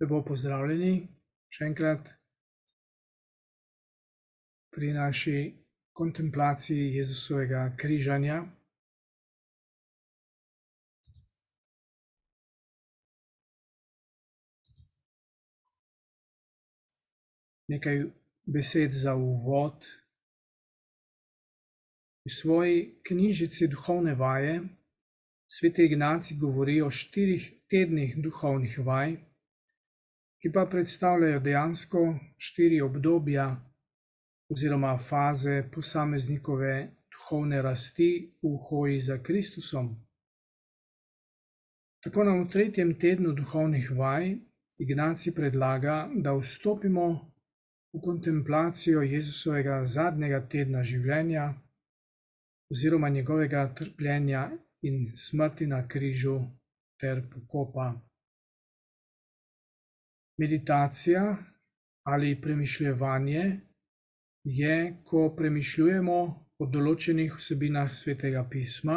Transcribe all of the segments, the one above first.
Lepo pozdravljeni še enkrat pri naši kontemplaciji Jezusovega križanja. Nekaj besed za uvod. V svoji knjižici Duhovne vaje sveti Ignacij govori o štirih tednih duhovnih vaj, ki pa predstavljajo dejansko štiri obdobja oziroma faze posameznikove duhovne rasti v hoji za Kristusom. Tako nam v tretjem tednu duhovnih vaj Ignacij predlaga, da vstopimo v kontemplacijo Jezusovega zadnjega tedna življenja oziroma njegovega trpljenja in smrti na križu ter pokopa. Meditacija ali premišljevanje je, ko premišljujemo o določenih vsebinah svetega pisma,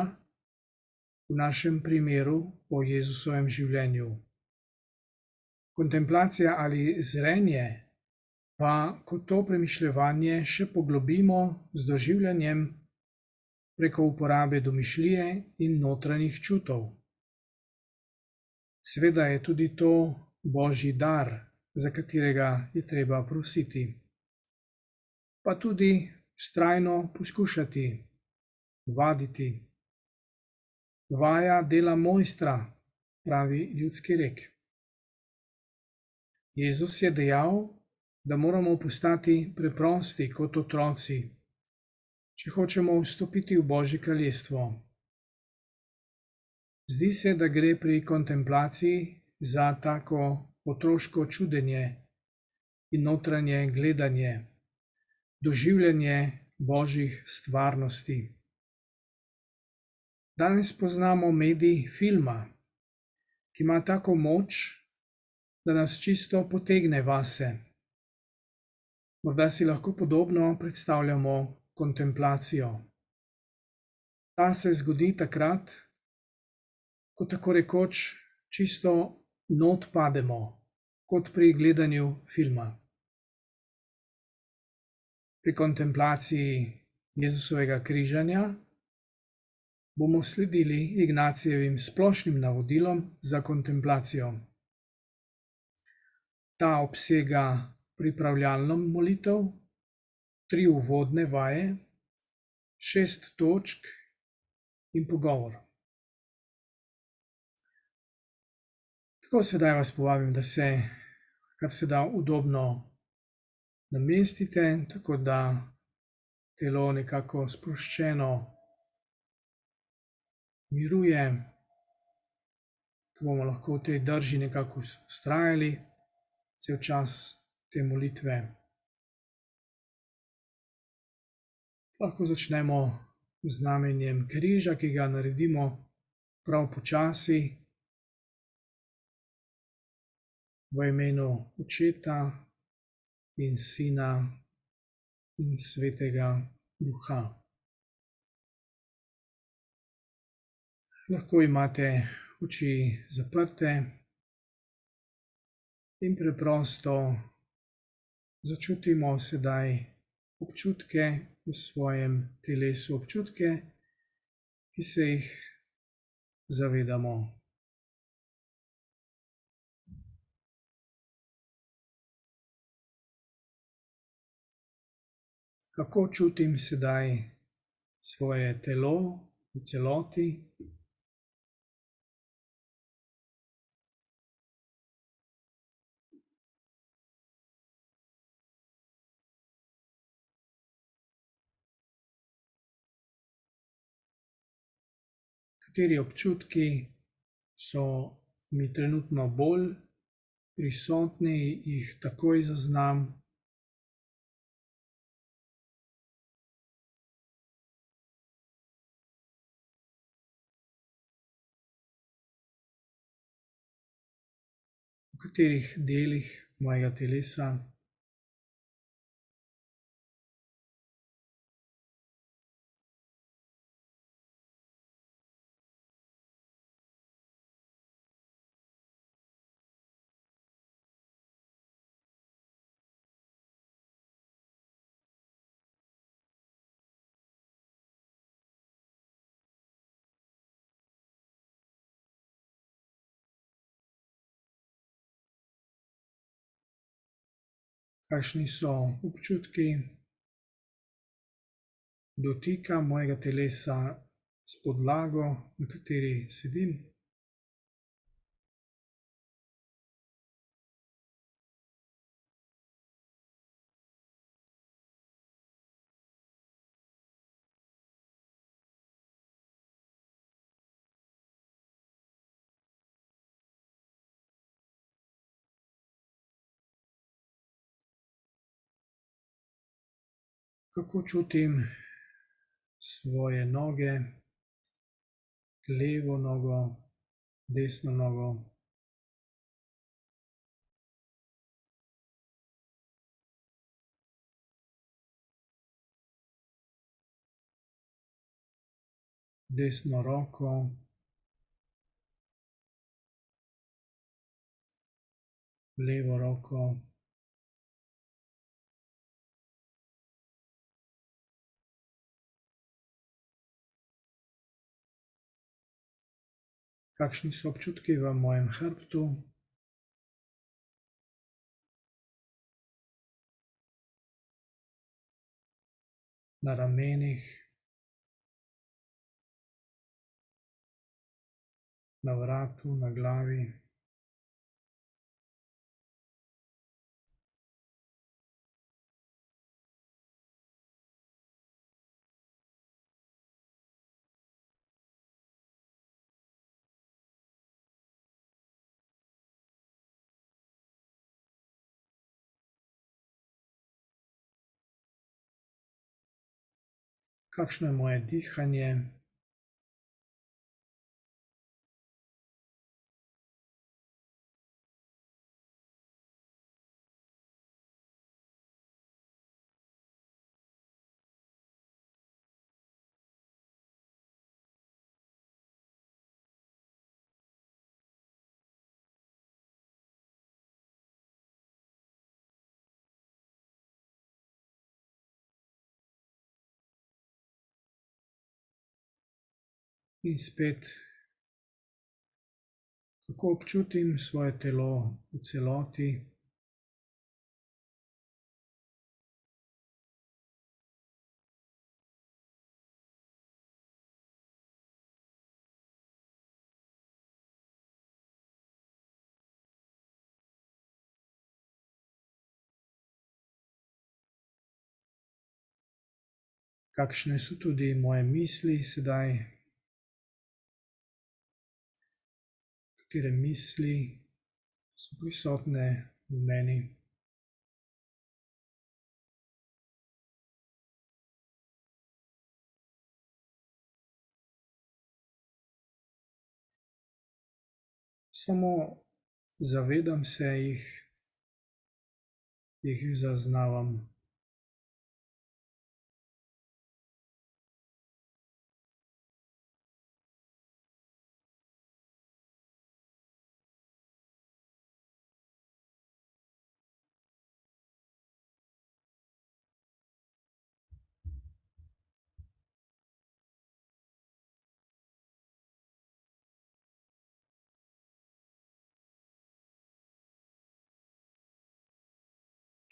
v našem primeru o Jezusovem življenju. Kontemplacija ali zrenje pa, ko to premišljevanje še poglobimo z doživljanjem preko uporabe domišljije in notranjih čutov. Seveda je tudi to božji dar, za katerega je treba prositi. Pa tudi vztrajno poskušati, vaditi. Vaja dela mojstra, pravi ljudski rek. Jezus je dejal, da moramo postati preprosti kot otroci, če hočemo vstopiti v Božje kraljestvo. Zdi se, da gre pri kontemplaciji za tako otroško čudenje in notranje gledanje, doživljanje božjih stvarnosti. Danes poznamo medij filma, ki ima tako moč, da nas čisto potegne vase. Morda si lahko podobno predstavljamo kontemplacijo. Ta se zgodi takrat, ko tako rekoč čisto not pademo, kot pri gledanju filma. Pri kontemplaciji Jezusovega križanja bomo sledili Ignacijevim splošnim navodilom za kontemplacijo. Ta obsega pripravljalno molitev, tri uvodne vaje, šest točk in pogovor. Tako sedaj vas povabim, da se kar se da udobno namestite, tako da telo nekako sproščeno miruje. Bomo lahko v tej drži nekako vztrajali cel čas te molitve. Lahko začnemo z znamenjem križa, ki ga naredimo prav počasi. V imenu Očeta in Sina in Svetega Duha. Lahko imate oči zaprte in preprosto začutimo sedaj občutke v svojem telesu, občutke, ki se jih zavedamo. Kako čutim sedaj svoje telo v celoti. Kateri občutki so mi trenutno bolj prisotni, jih takoj zaznam. Katerih delih mojega telesa kakšni so občutki dotika mojega telesa s podlago, na kateri sedim. Kako čutim svoje noge, levo nogo, desno nogo. Desno roko. Levo roko. Kakšni so občutki v mojem hrbtu? Na ramenih. Na vratu, na glavi. Kakšno je moje dihanje? In spet, kako občutim svoje telo v celoti. Kakšne so tudi moje misli sedaj? Katere misli so prisotne v meni? Samo zavedam se jih, jih zaznavam.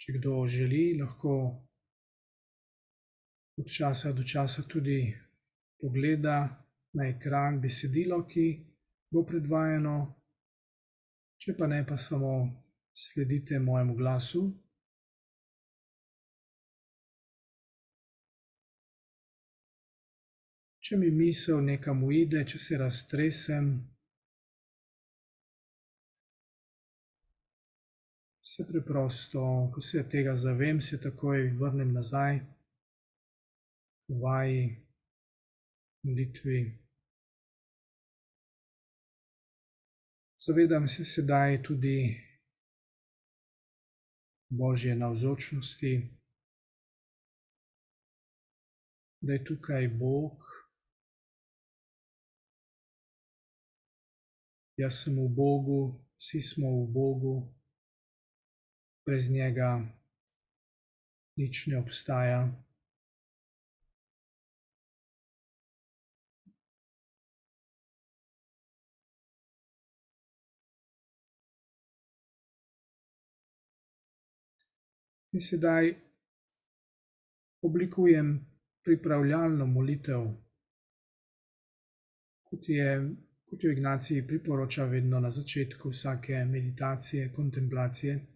Če kdo želi, lahko od časa do časa tudi pogleda na ekran besedilo, ki bo predvajano, če pa ne, pa samo sledite mojemu glasu. Če mi misel nekam uide, če se raztresem, se preprosto, ko se tega zavem, se takoj vrnem nazaj k vaji, molitvi. Zavedam se sedaj tudi božje navzočnosti, da je tukaj Bog. Jaz sem v Bogu, vsi smo v Bogu. Brez njega nič ne obstaja. In sedaj oblikujem pripravljalno molitev, kot je, kot jo Ignacij priporoča vedno na začetku vsake meditacije, kontemplacije.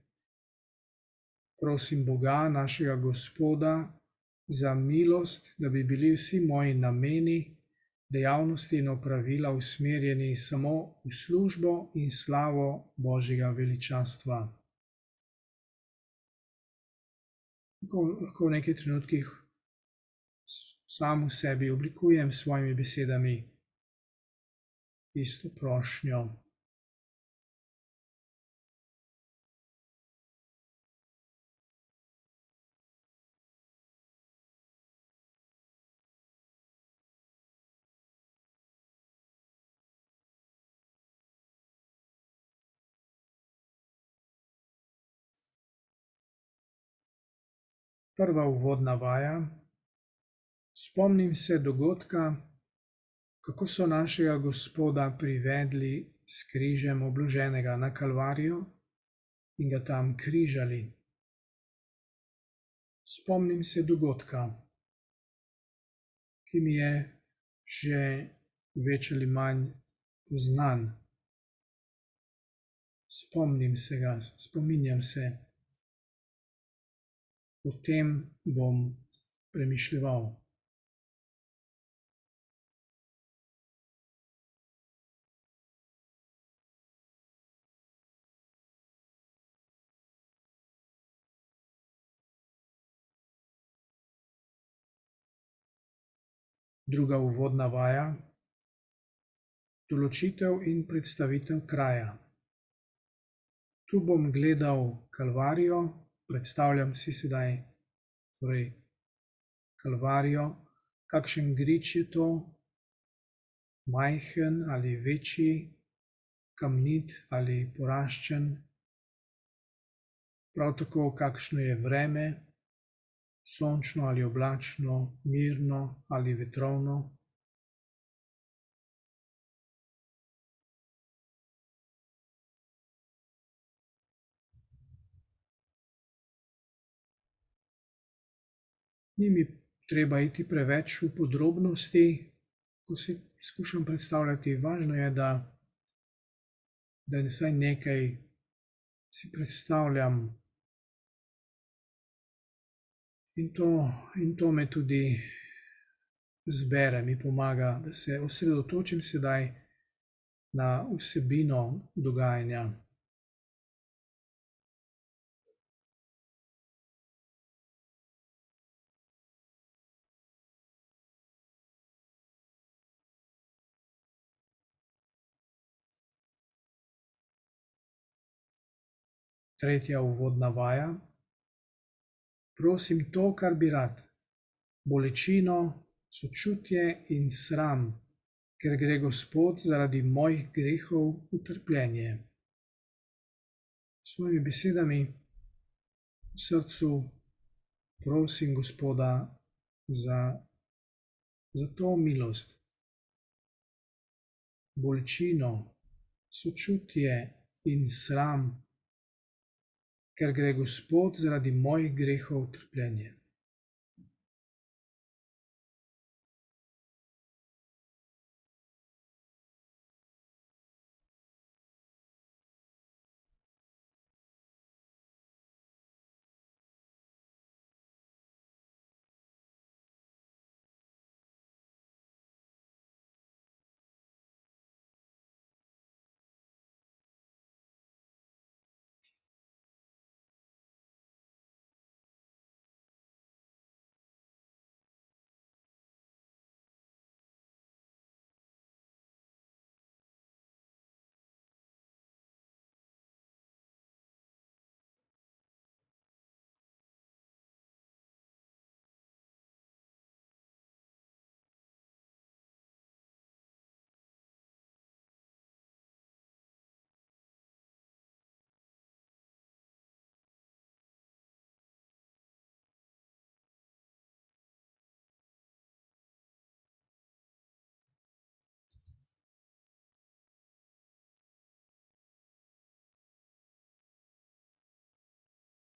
Prosim Boga, našega Gospoda, za milost, da bi bili vsi moji nameni, dejavnosti in opravila usmerjeni samo v službo in slavo Božjega veličastva. Lahko v nekaj trenutkih sam v sebi oblikujem s svojimi besedami isto prošnjo. Prva uvodna vaja. Spomnim se dogodka, kako so našega Gospoda privedli s križem obloženega na Kalvarijo in ga tam križali. Spomnim se dogodka, ki mi je že več ali manj znan. Spomnim se ga, spominjam se, o tem bom premišljeval. Druga uvodna vaja. Določitev in predstavitev kraja. Tu bom gledal Kalvarijo, predstavljam si sedaj torej Kalvarijo, kakšen grič je to, majhen ali večji, kamnit ali poraščen. Prav tako, kakšno je vreme, sončno ali oblačno, mirno ali vetrovno. Ni mi treba iti preveč v podrobnosti, ko si skušam predstavljati, važno je, da, da vsaj nekaj si predstavljam. In to, in to me tudi zbere, mi pomaga, da se osredotočim sedaj na vsebino dogajanja. Tretja uvodna vaja. Prosim to, kar bi rad, bolečino, sočutje in sram, ker gre Gospod zaradi mojih grehov v trpljenje. S svojimi besedami v srcu prosim Gospoda za, za to milost, bolečino, sočutje in sram ker gre Gospod zaradi mojih grehov v trpljenje.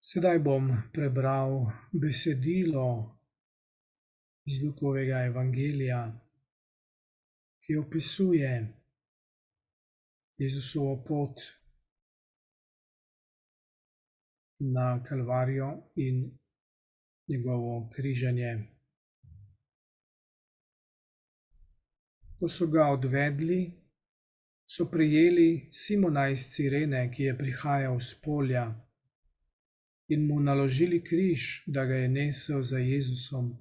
Sedaj bom prebral besedilo iz Lukovega evangelija, ki opisuje Jezusovo pot na Kalvarijo in njegovo križanje. Ko so ga odvedli, so prijeli Simona iz Cirene, ki je prihajal z polja, in mu naložili križ, da ga je nesel za Jezusom.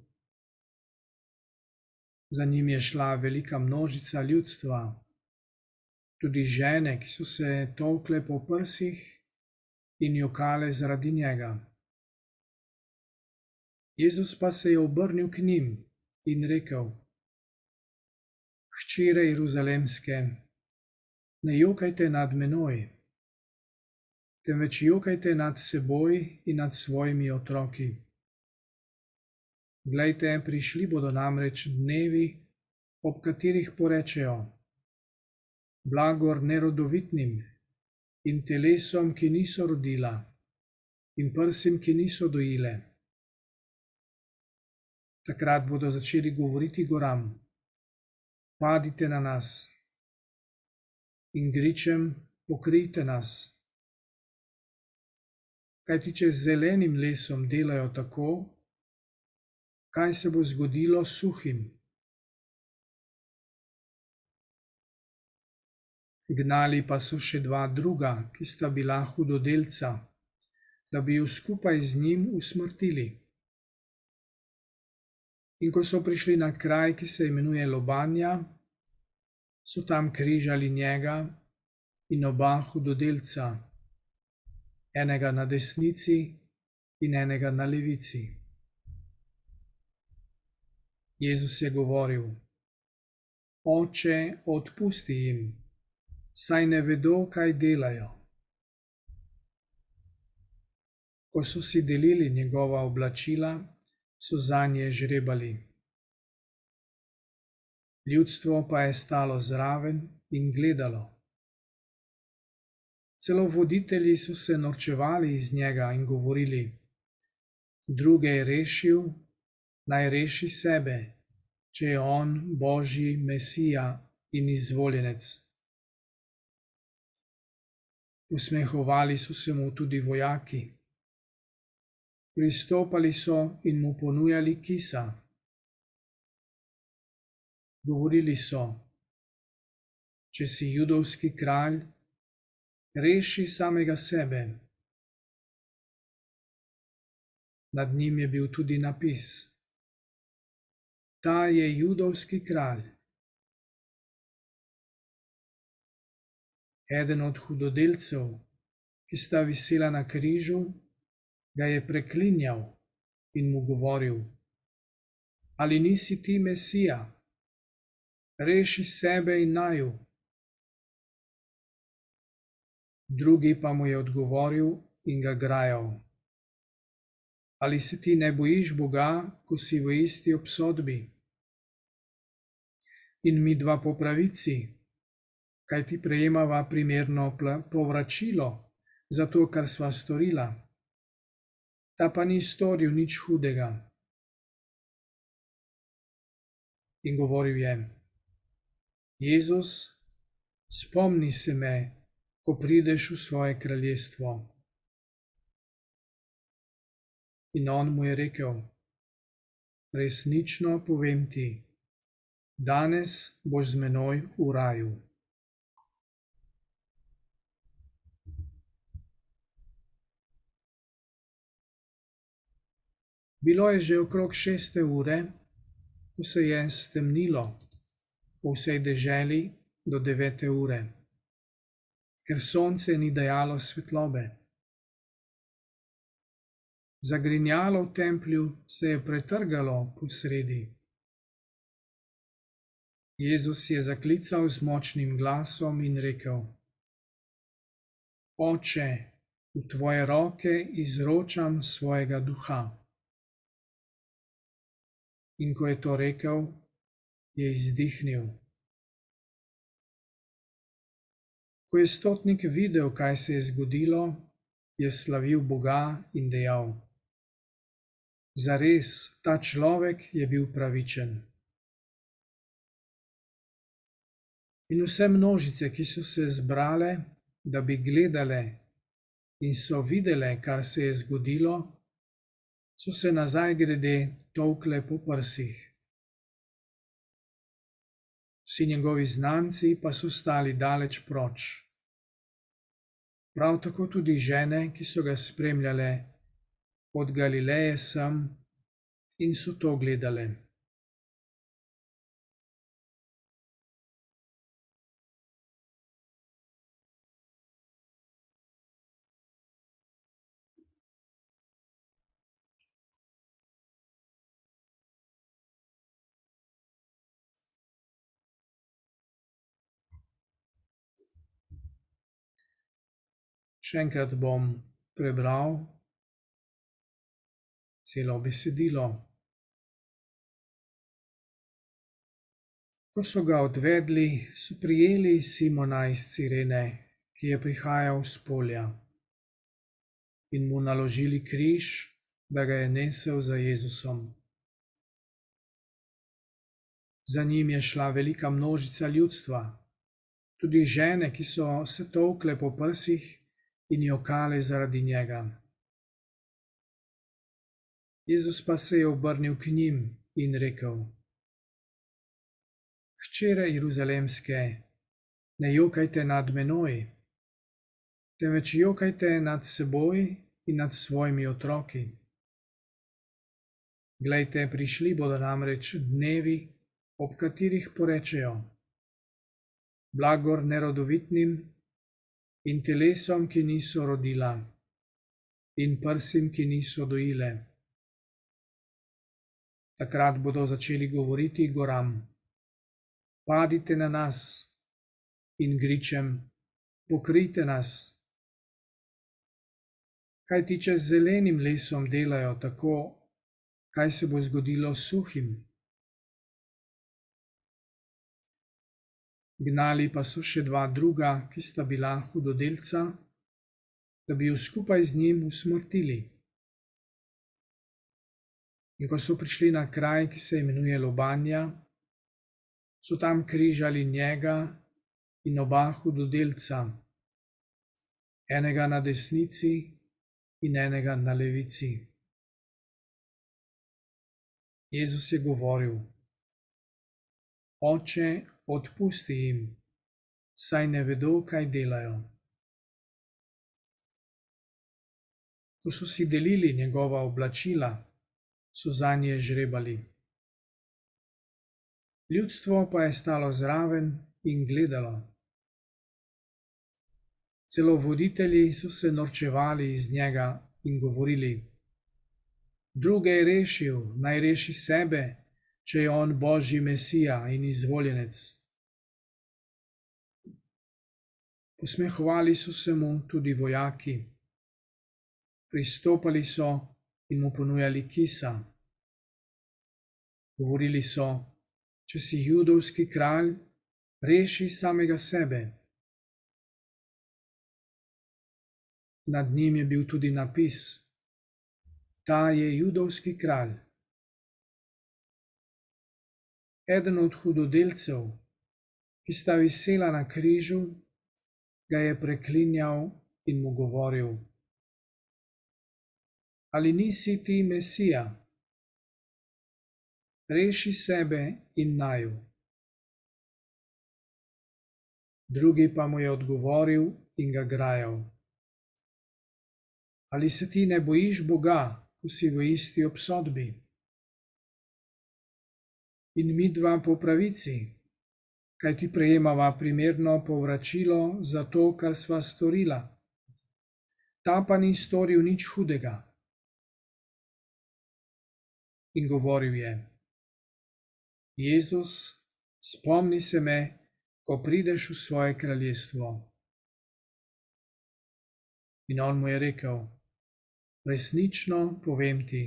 Za njim je šla velika množica ljudstva, tudi žene, ki so se tolkle po prsih in jokale zaradi njega. Jezus pa se je obrnil k njim in rekel: Hčere Jeruzalemske, ne jokajte nad menoj, temveč jokajte nad seboj in nad svojimi otroki. Glejte, prišli bodo namreč dnevi, ob katerih porečejo: Blagor nerodovitnim in telesom, ki niso rodila, in prsim, ki niso dojile. Takrat bodo začeli govoriti goram padite na nas in gričem, pokrijte nas. Kaj ti če z zelenim lesom delajo tako, kaj se bo zgodilo s suhim? Gnali pa so še dva druga, ki sta bila hudodelca, da bi ju skupaj z njim usmrtili. In ko so prišli na kraj, ki se imenuje Lobanja, so tam križali njega in oba hudodelca, enega na desnici in enega na levici. Jezus je govoril: Oče, odpusti jim, saj ne vedo, kaj delajo. Ko so si delili njegova oblačila, so za nje žrebali. Ljudstvo pa je stalo zraven in gledalo. Celo voditelji so se norčevali iz njega in govorili: Druge je rešil, naj reši sebe, če je on božji mesija in izvoljenec. Usmehovali so se mu tudi vojaki pristopali so in mu ponujali kisa. Govorili so: Če si judovski kralj, reši samega sebe. Nad njim je bil tudi napis: Ta je judovski kralj. Eden od hudodelcev, ki sta visela na križu, ga je preklinjal in mu govoril: Ali nisi ti Mesija, reši sebe in naju. Drugi pa mu je odgovoril in ga grajal: Ali se ti ne bojiš Boga, ko si v isti obsodbi? In mi dva po pravici, kaj ti prejemava primerno povračilo za to, kar sva storila ta pa ni storil nič hudega. In govoril je: Jezus, spomni se me, ko prideš v svoje kraljestvo. In on mu je rekel: Resnično povem ti, danes boš z menoj v raju. Bilo je že okrog šeste ure, ko se je stemnilo po vsej deželi do devete ure, ker sonce ni dajalo svetlobe. Zagrinjalo v templju se je pretrgalo po sredi. Jezus je zaklical z močnim glasom in rekel: Oče, v tvoje roke izročam svojega duha. In ko je to rekel, je izdihnil. Ko je stotnik videl, kaj se je zgodilo, je slavil Boga in dejal: Zares, ta človek je bil pravičen. In vse množice, ki so se zbrale, da bi gledale in so videle, kar se je zgodilo, so se nazaj grede tolkle po prsih. Vsi njegovi znanci pa so stali daleč proč prav tako tudi žene, ki so ga spremljale od Galileje sem in so to gledale. Še enkrat bom prebral celo besedilo. Ko so ga odvedli, so prijeli Simona iz Cirene, ki je prihajal z polja, in mu naložili križ, da ga je nesel za Jezusom. Za njim je šla velika množica ljudstva, tudi žene, ki so se tolkle po prsih in jokale zaradi njega. Jezus pa se je obrnil k njim in rekel: Hčere Jeruzalemske, ne jokajte nad menoj, temveč jokajte nad seboj in nad svojimi otroki. Glejte, prišli bodo namreč dnevi, ob katerih porečejo: Blagor nerodovitnim in telesom, ki niso rodila, in prsim, ki niso dojile. Takrat bodo začeli govoriti goram: Padite na nas in gričem: Pokrite nas. Kaj ti če z zelenim lesom delajo tako, kaj se bo zgodilo s suhim? Gnali pa so še dva druga, ki sta bila hudodelca, da bi jo skupaj z njim usmrtili. In ko so prišli na kraj, ki se imenuje Lobanja, so tam križali njega in oba hudodelca, enega na desnici in enega na levici. Jezus je govoril: Oče, odpusti jim, saj ne vedo, kaj delajo. Ko so si delili njegova oblačila, so za nje žrebali. Ljudstvo pa je stalo zraven in gledalo. Celo voditelji so se norčevali iz njega in govorili: Druge je rešil, naj reši sebe, če je on božji mesija in izvoljenec. Posmehovali so se mu tudi vojaki. Pristopali so in mu ponujali kisa. Govorili so: Če si judovski kralj, reši samega sebe. Nad njim je bil tudi napis: Ta je judovski kralj. Eden od hudodelcev, ki sta visela na križu, ga je preklinjal in mu govoril: Ali nisi ti Mesija? Reši sebe in naju. Drugi pa mu je odgovoril in ga grajal: Ali se ti ne bojiš Boga, ko si v isti obsodbi? In mi dva po pravici, kaj ti prejemava primerno povračilo za to, kar sva storila. Ta pa ni storil nič hudega. In govoril je: Jezus, spomni se me, ko prideš v svoje kraljestvo. In on mu je rekel: Resnično povem ti,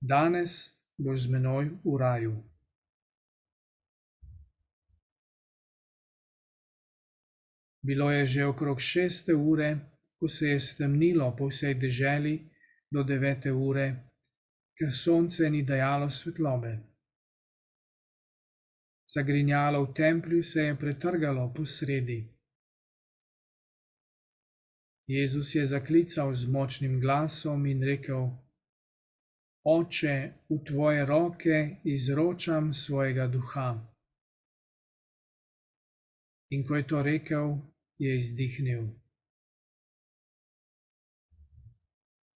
danes boš z menoj v raju. Bilo je že okrog šeste ure, ko se je stemnilo po vsej deželi do devete ure, ker sonce ni dajalo svetlobe. Zagrinjalo v templju se je pretrgalo po sredi. Jezus je zaklical z močnim glasom in rekel: Oče, v tvoje roke izročam svojega duha. In ko je to rekel, je izdihnil.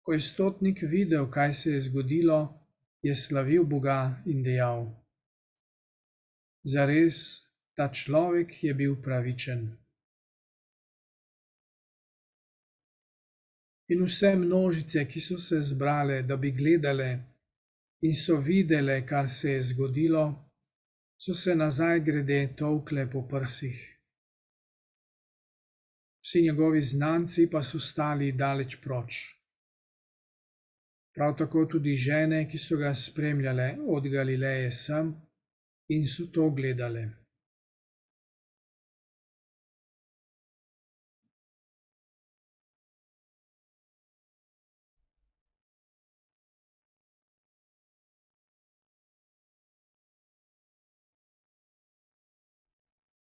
Ko je stotnik videl, kaj se je zgodilo, je slavil Boga in dejal: Zares, ta človek je bil pravičen. In vse množice, ki so se zbrale, da bi gledale in so videle, kar se je zgodilo, so se nazaj grede tolkle po prsih. Vsi njegovi znanci pa so stali daleč proč prav tako tudi žene, ki so ga spremljale od Galileje sem in so to gledale.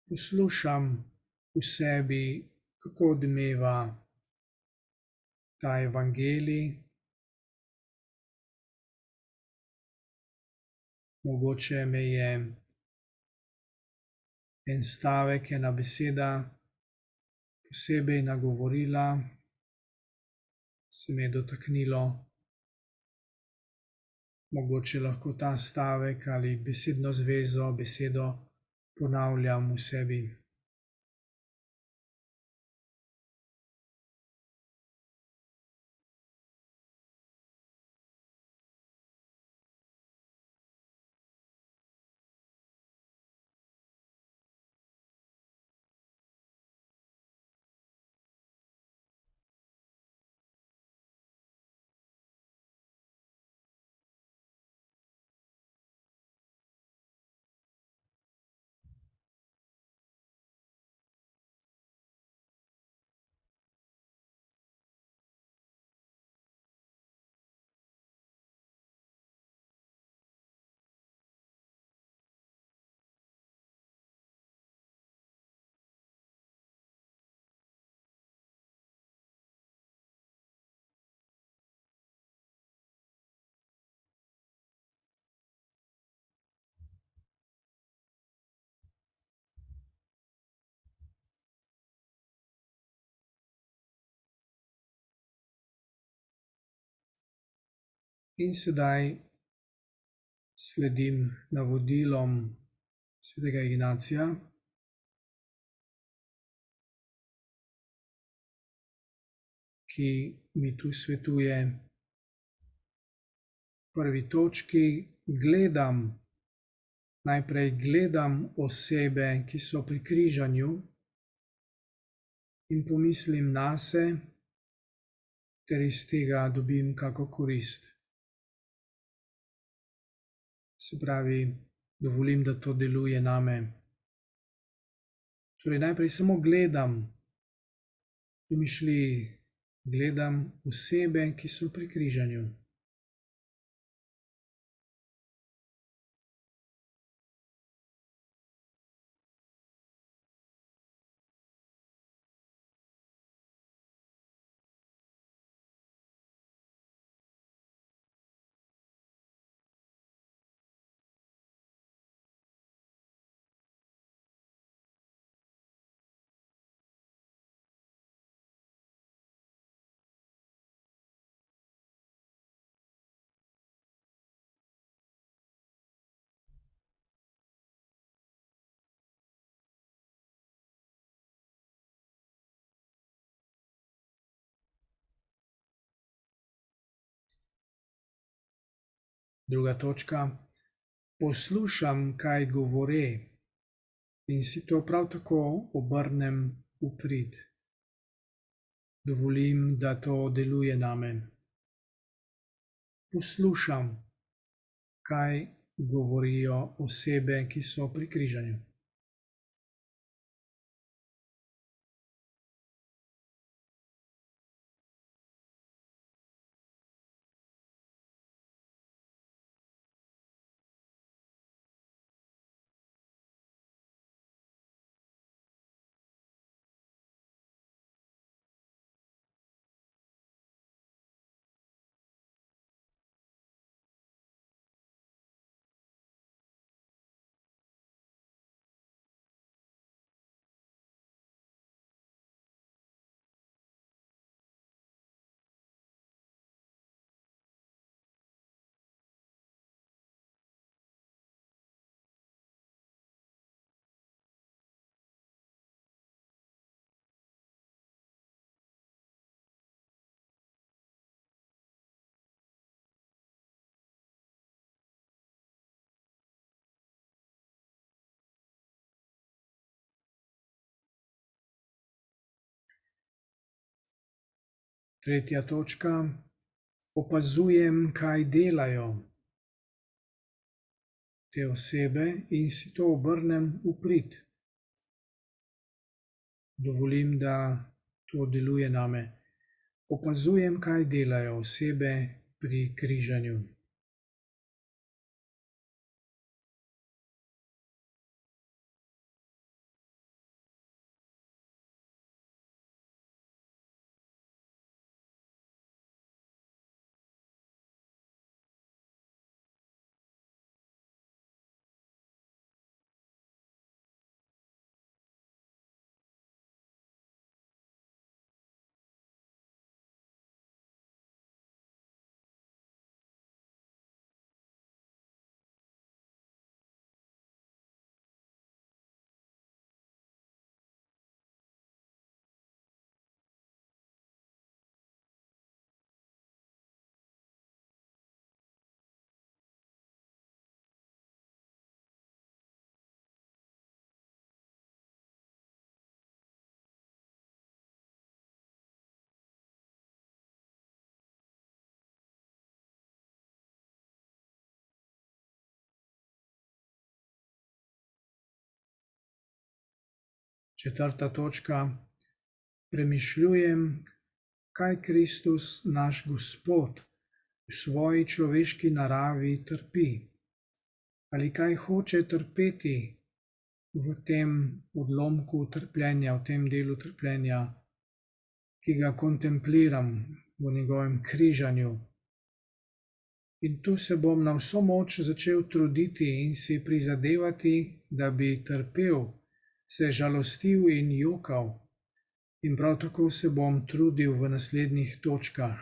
Poslušam v sebi, kako odmeva ta evangelij. mogoče me je en stavek, ena beseda posebej nagovorila, se me je dotaknilo. Mogoče lahko ta stavek ali besedno zvezo, besedo ponavljam v sebi. In sedaj sledim navodilom svetega Ignacija, ki mi tu svetuje. V prvi točki. Gledam, najprej gledam osebe, ki so pri križanju, in pomislim na sebe, ter iz tega dobim kako korist se pravi, dovolim, da to deluje name. Torej, najprej samo gledam, mišli, gledam osebe, ki so pri križanju. Druga točka. Poslušam, kaj govore, in si to prav tako obrnem v prid. Dovolim, da to deluje name. Poslušam, kaj govorijo osebe, ki so pri križanju. Tretja točka. Opazujem, kaj delajo te osebe in si to obrnem v prid. Dovolim, da to deluje name. Opazujem, kaj delajo osebe pri križanju. Četrta točka. Premišljujem, kaj Kristus, naš Gospod, v svoji človeški naravi trpi. Ali kaj hoče trpeti v tem odlomku trpljenja, v tem delu trpljenja, ki ga kontempliram v njegovem križanju. In tu se bom na vso moč začel truditi in si prizadevati, da bi trpel se žalostil in jokal, in prav tako se bom trudil v naslednjih točkah.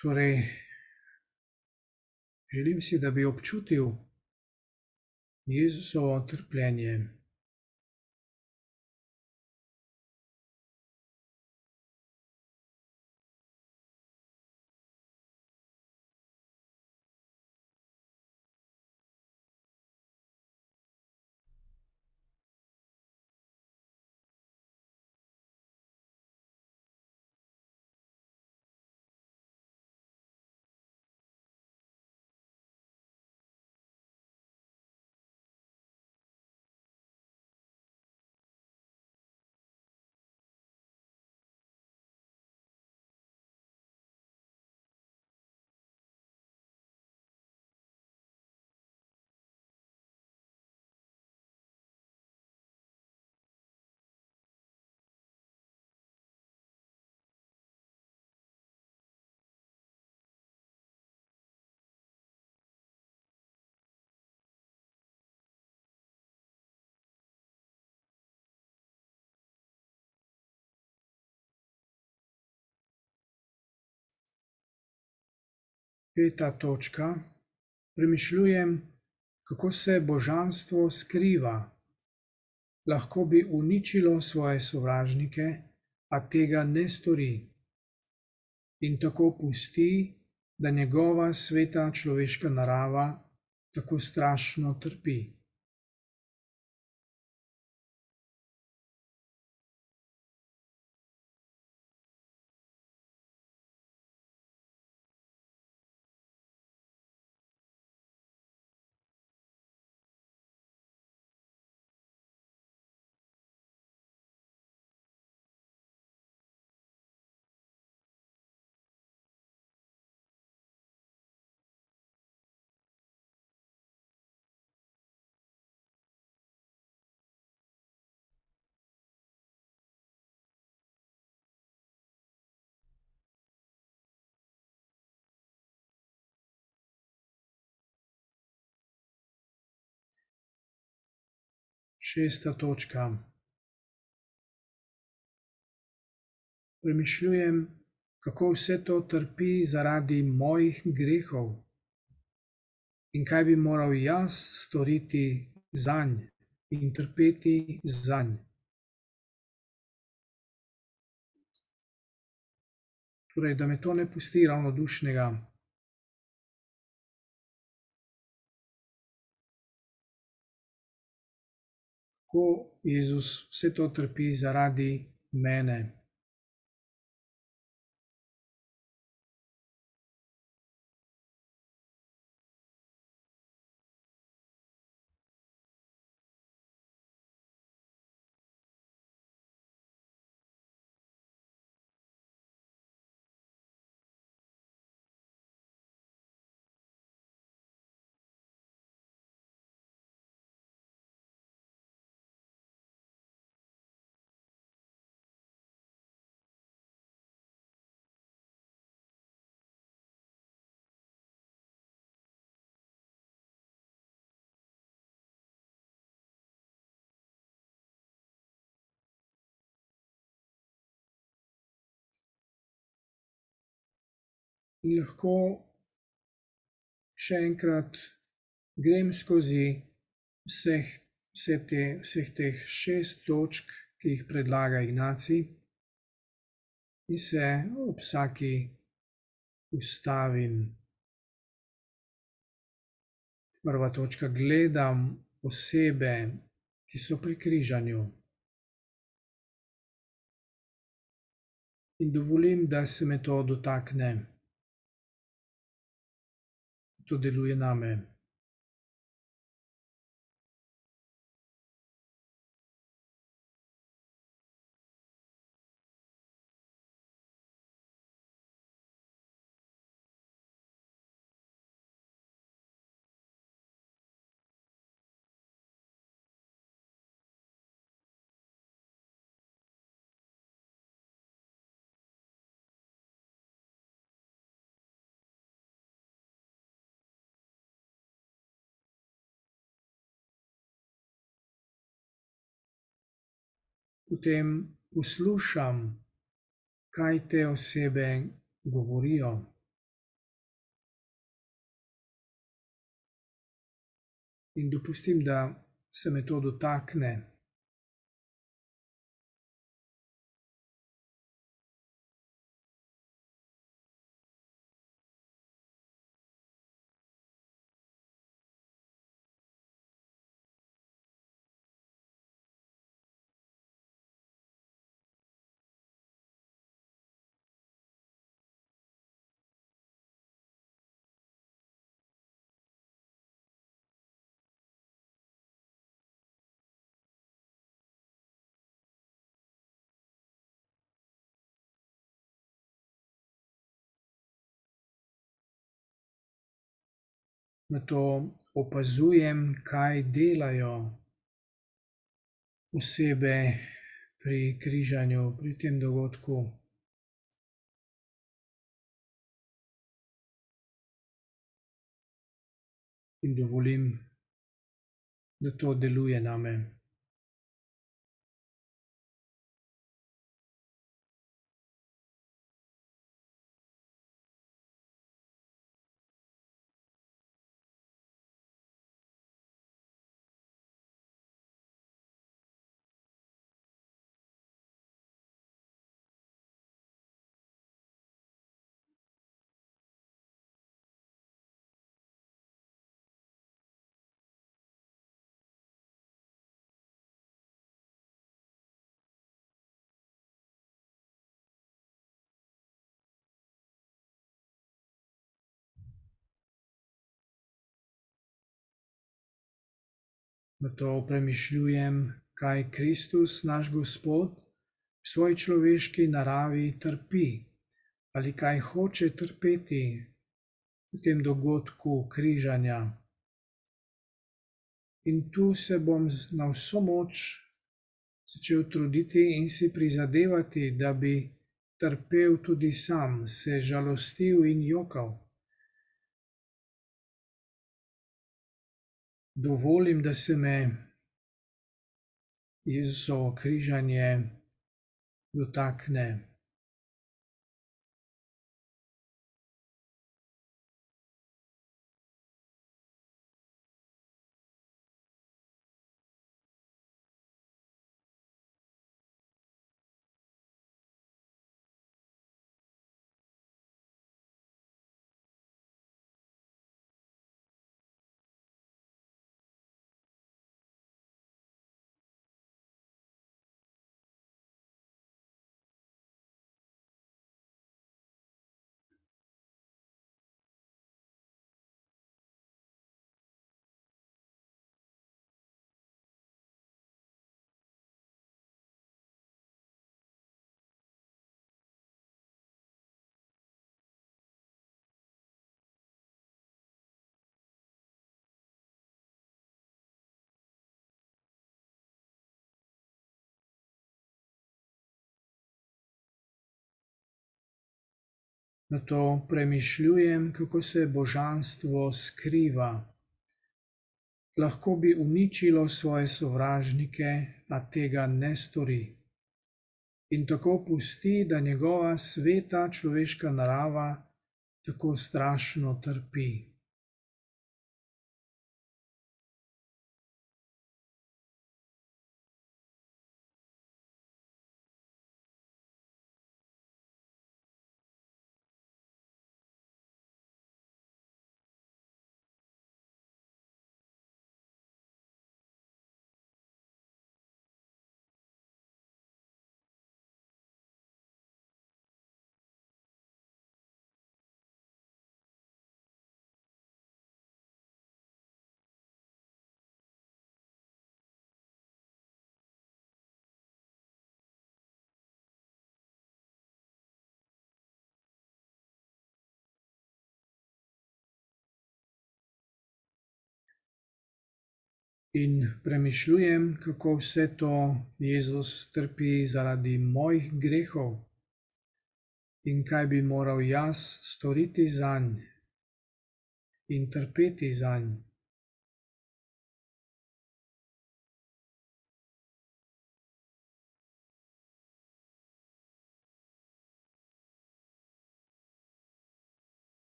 Torej, želim si, da bi občutil Jezusovo trpljenje. Peta točka, premišljujem, kako se božanstvo skriva. Lahko bi uničilo svoje sovražnike, a tega ne stori. In tako pusti, da njegova sveta človeška narava tako strašno trpi. Šesta točka. Premišljujem, kako vse to trpi zaradi mojih grehov in kaj bi moral jaz storiti za njih in trpeti za njih. Torej, da me to ne pusti ravnodušnega. Kako Jezus vse to trpi zaradi mene. Lahko še enkrat grem skozi vseh, vse te, vseh teh šest točk, ki jih predlaga Ignaci, in se ob vsaki ustavim. Prva točka: gledam osebe, ki so pri križanju. In dovolim, da se me to dotakne. To deluje name. Potem poslušam, kaj te osebe govorijo. In dopustim, da se me to dotakne. Nato opazujem, kaj delajo osebe pri križanju, pri tem dogodku. In dovolim, da to deluje name. Nato premišljujem, kaj Kristus, naš Gospod, v svoji človeški naravi trpi ali kaj hoče trpeti v tem dogodku križanja. In tu se bom na vso moč začel truditi in si prizadevati, da bi trpel tudi sam, se žalostil in jokal. Dovolim, da se me Jezusovo križanje dotakne. Nato premišljujem, kako se božanstvo skriva. Lahko bi uničilo svoje sovražnike, a tega ne stori. In tako pusti, da njegova sveta človeška narava tako strašno trpi. In premišljujem, kako vse to Jezus trpi zaradi mojih grehov in kaj bi moral jaz storiti zanj in trpeti zanj.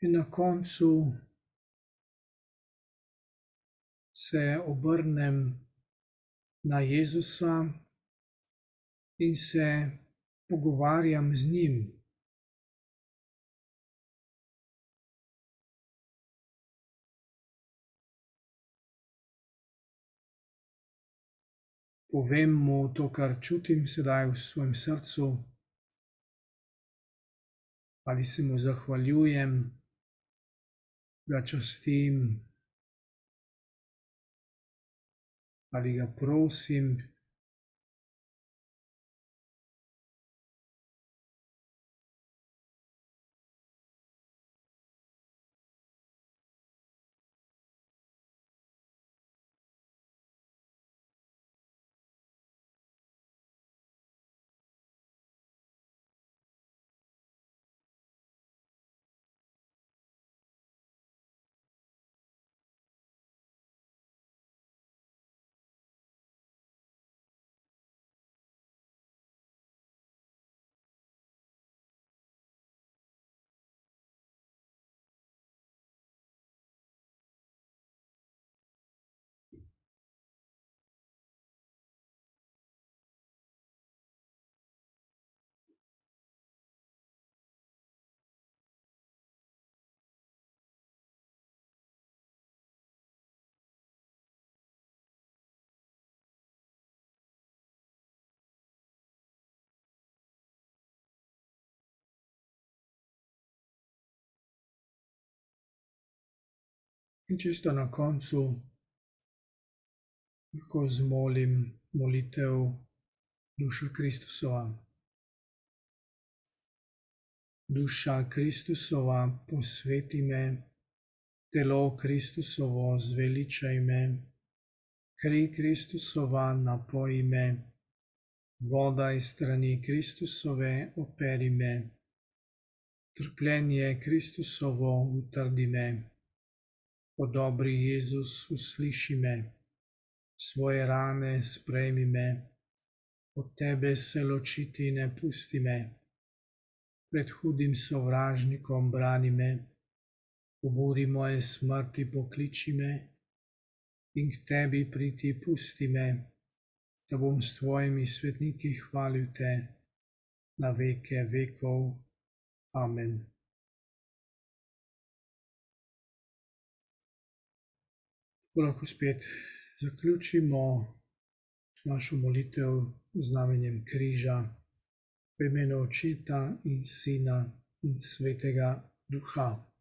In na koncu se obrnem na Jezusa in se pogovarjam z njim. Povem mu to, kar čutim sedaj v svojem srcu, ali se mu zahvaljujem, ga častim, ali ga prosim. In čisto na koncu lahko zmolim molitev Duša Kristusova. Duša Kristusova, posveti me, telo Kristusovo, zveličaj me, kri Kristusova, napoji me, voda iz strani Kristusove, operi me, trpljenje Kristusovo, utrdi me. O dobri Jezus, usliši me, svoje rane sprejmi me, od tebe se ločiti ne pusti me, pred hudim sovražnikom brani me, v buri moje smrti pokliči me. In k tebi priti pusti me, da bom s tvojimi svetniki hvalil te na veke vekov. Amen. Ko lahko spet zaključimo našo molitev z znamenjem križa, v imenu Očeta in Sina in Svetega Duha.